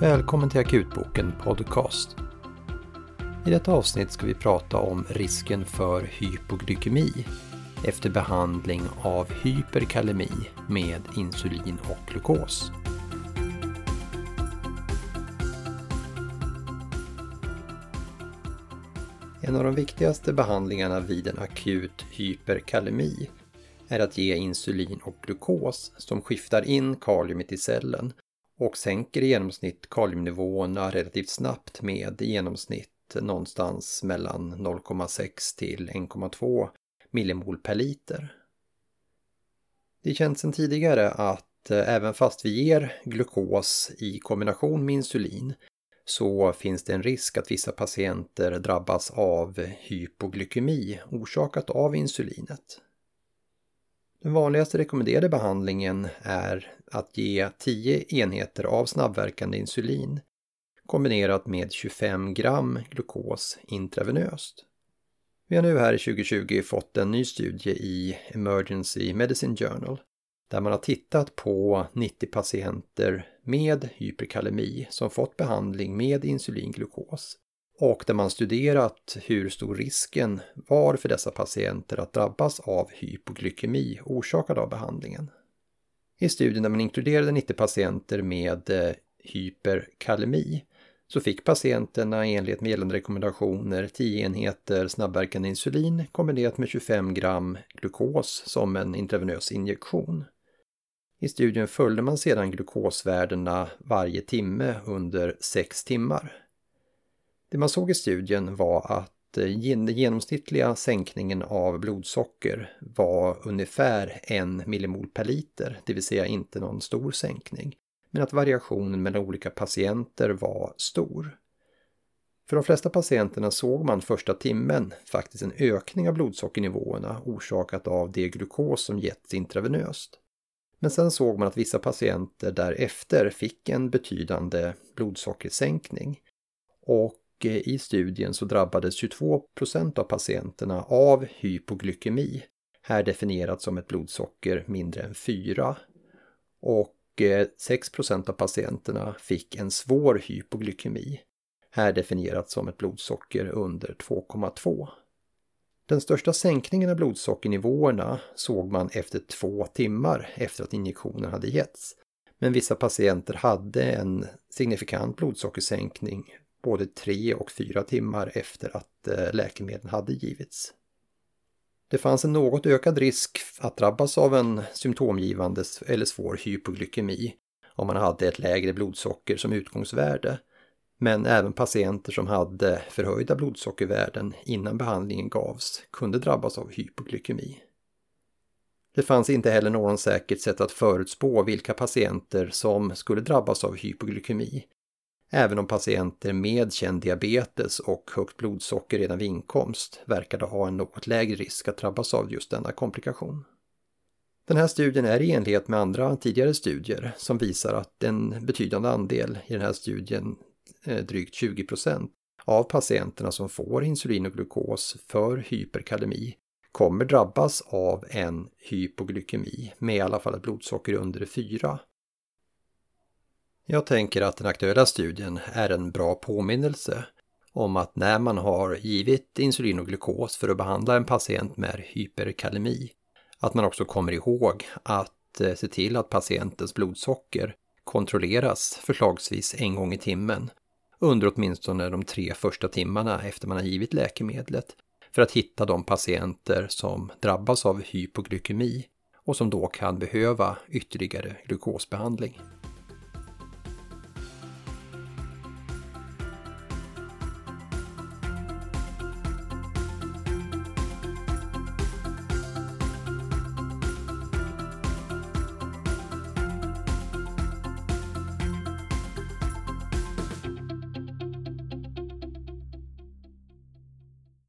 Välkommen till Akutboken Podcast. I detta avsnitt ska vi prata om risken för hypoglykemi efter behandling av hyperkalemi med insulin och glukos. En av de viktigaste behandlingarna vid en akut hyperkalemi är att ge insulin och glukos som skiftar in kaliumet i cellen och sänker i genomsnitt kaliumnivåerna relativt snabbt med i genomsnitt någonstans mellan 0,6 till 1,2 millimol per liter. Det är känt sedan tidigare att eh, även fast vi ger glukos i kombination med insulin så finns det en risk att vissa patienter drabbas av hypoglykemi orsakat av insulinet. Den vanligaste rekommenderade behandlingen är att ge 10 enheter av snabbverkande insulin kombinerat med 25 gram glukos intravenöst. Vi har nu här i 2020 fått en ny studie i Emergency Medicine Journal där man har tittat på 90 patienter med hyperkalemi som fått behandling med insulinglukos och där man studerat hur stor risken var för dessa patienter att drabbas av hypoglykemi orsakad av behandlingen. I studien där man inkluderade 90 patienter med eh, hyperkalemi så fick patienterna i enlighet med gällande rekommendationer 10 enheter snabbverkande insulin kombinerat med 25 gram glukos som en intravenös injektion. I studien följde man sedan glukosvärdena varje timme under 6 timmar. Det man såg i studien var att eh, den genomsnittliga sänkningen av blodsocker var ungefär en millimol per liter, det vill säga inte någon stor sänkning, men att variationen mellan olika patienter var stor. För de flesta patienterna såg man första timmen faktiskt en ökning av blodsockernivåerna orsakat av det glukos som getts intravenöst. Men sen såg man att vissa patienter därefter fick en betydande blodsockersänkning. Och och i studien så drabbades 22% av patienterna av hypoglykemi, här definierat som ett blodsocker mindre än 4. Och 6 eh, av patienterna fick en svår hypoglykemi, här definierat som ett blodsocker under 2,2. Den största sänkningen av blodsockernivåerna såg man efter två timmar efter att injektionen hade getts. Men vissa patienter hade en signifikant blodsockersänkning både tre och fyra timmar efter att eh, läkemedlen hade givits. Det fanns en något ökad risk att drabbas av en symptomgivande eller svår hypoglykemi om man hade ett lägre blodsocker som utgångsvärde. Men även patienter som hade förhöjda blodsockervärden innan behandlingen gavs kunde drabbas av hypoglykemi. Det fanns inte heller någon säkert sätt att förutspå vilka patienter som skulle drabbas av hypoglykemi Även om patienter med känd diabetes och högt blodsocker redan vid inkomst verkade ha en något lägre risk att drabbas av just denna komplikation. Den här studien är i enlighet med andra tidigare studier som visar att en betydande andel i den här studien, eh, drygt 20 procent, av patienterna som får insulin och glukos för hyperkalemi kommer drabbas av en hypoglykemi med i alla fall ett blodsocker under 4 jag tänker att den aktuella studien är en bra påminnelse om att när man har givit insulin och glukos för att behandla en patient med hyperkalemi, att man också kommer ihåg att eh, se till att patientens blodsocker kontrolleras förslagsvis en gång i timmen under åtminstone de tre första timmarna efter man har givit läkemedlet för att hitta de patienter som drabbas av hypoglykemi och som då kan behöva ytterligare glukosbehandling.